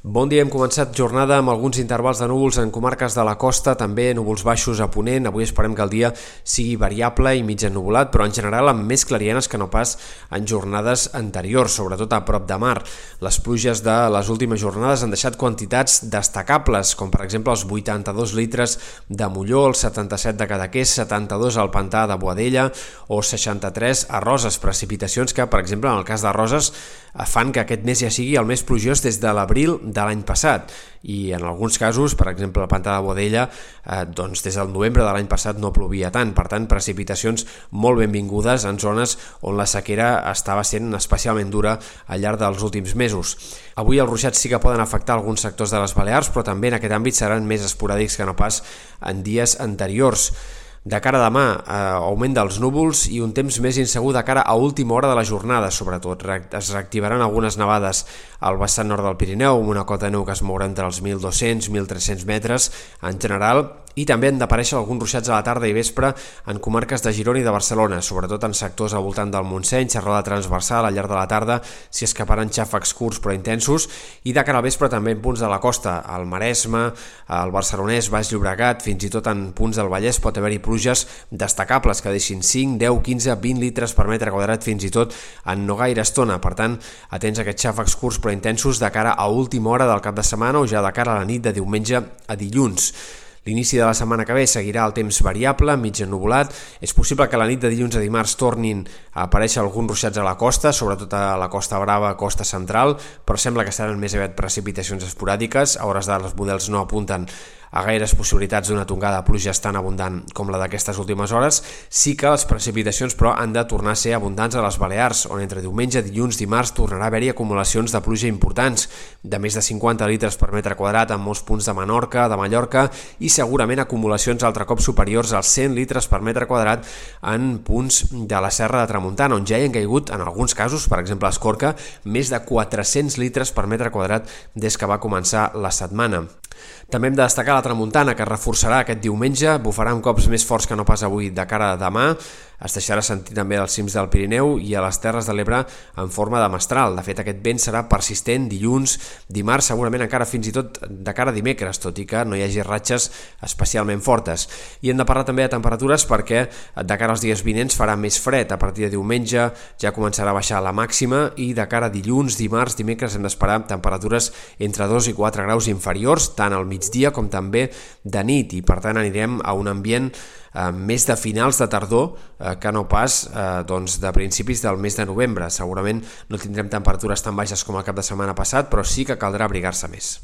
Bon dia, hem començat jornada amb alguns intervals de núvols en comarques de la costa, també núvols baixos a Ponent. Avui esperem que el dia sigui variable i mig ennuvolat, però en general amb més clarienes que no pas en jornades anteriors, sobretot a prop de mar. Les pluges de les últimes jornades han deixat quantitats destacables, com per exemple els 82 litres de Molló, el 77 de Cadaqués, 72 al Pantà de Boadella o 63 a Roses, precipitacions que, per exemple, en el cas de Roses, fan que aquest mes ja sigui el més plujós des de l'abril de l'any passat i en alguns casos, per exemple, el pantà de Bodella, eh, doncs des del novembre de l'any passat no plovia tant, per tant, precipitacions molt benvingudes en zones on la sequera estava sent especialment dura al llarg dels últims mesos. Avui els ruixats sí que poden afectar alguns sectors de les Balears, però també en aquest àmbit seran més esporàdics que no pas en dies anteriors. De cara a demà, eh, augment dels núvols i un temps més insegur de cara a última hora de la jornada, sobretot. Es reactivaran algunes nevades al vessant nord del Pirineu, amb una cota de neu que es mourà entre els 1.200 i 1.300 metres en general, i també han d'aparèixer alguns ruixats a la tarda i vespre en comarques de Girona i de Barcelona, sobretot en sectors al voltant del Montseny, xerrada transversal al llarg de la tarda, s'hi escaparan xàfecs curts però intensos, i de cara al vespre també en punts de la costa, al Maresme, al Barcelonès, Baix Llobregat, fins i tot en punts del Vallès pot haver-hi pluges destacables que deixin 5, 10, 15, 20 litres per metre quadrat fins i tot en no gaire estona. Per tant, atents a aquests xàfecs curts però intensos de cara a última hora del cap de setmana o ja de cara a la nit de diumenge a dilluns. L'inici de la setmana que ve seguirà el temps variable, mig ennuvolat. És possible que la nit de dilluns a dimarts tornin a aparèixer alguns ruixats a la costa, sobretot a la Costa Brava, Costa Central, però sembla que seran més aviat precipitacions esporàdiques. A hores d'ara els models no apunten a gaires possibilitats d'una tongada de pluges tan abundant com la d'aquestes últimes hores, sí que les precipitacions però han de tornar a ser abundants a les Balears, on entre diumenge, dilluns, dimarts tornarà a haver-hi acumulacions de pluja importants, de més de 50 litres per metre quadrat en molts punts de Menorca, de Mallorca i segurament acumulacions altre cop superiors als 100 litres per metre quadrat en punts de la Serra de Tramuntana, on ja hi han caigut, en alguns casos, per exemple a Escorca, més de 400 litres per metre quadrat des que va començar la setmana. També hem de destacar la tramuntana, que reforçarà aquest diumenge, bufarà amb cops més forts que no pas avui de cara a demà, es deixarà sentir també als cims del Pirineu i a les Terres de l'Ebre en forma de mestral. De fet, aquest vent serà persistent dilluns, dimarts, segurament encara fins i tot de cara a dimecres, tot i que no hi hagi ratxes especialment fortes. I hem de parlar també de temperatures perquè de cara als dies vinents farà més fred. A partir de diumenge ja començarà a baixar la màxima i de cara a dilluns, dimarts, dimecres hem d'esperar temperatures entre 2 i 4 graus inferiors, tant al migdia com també de nit, i per tant anirem a un ambient eh, més de finals de tardor eh, que no pas eh, doncs de principis del mes de novembre. Segurament no tindrem temperatures tan baixes com el cap de setmana passat, però sí que caldrà abrigar-se més.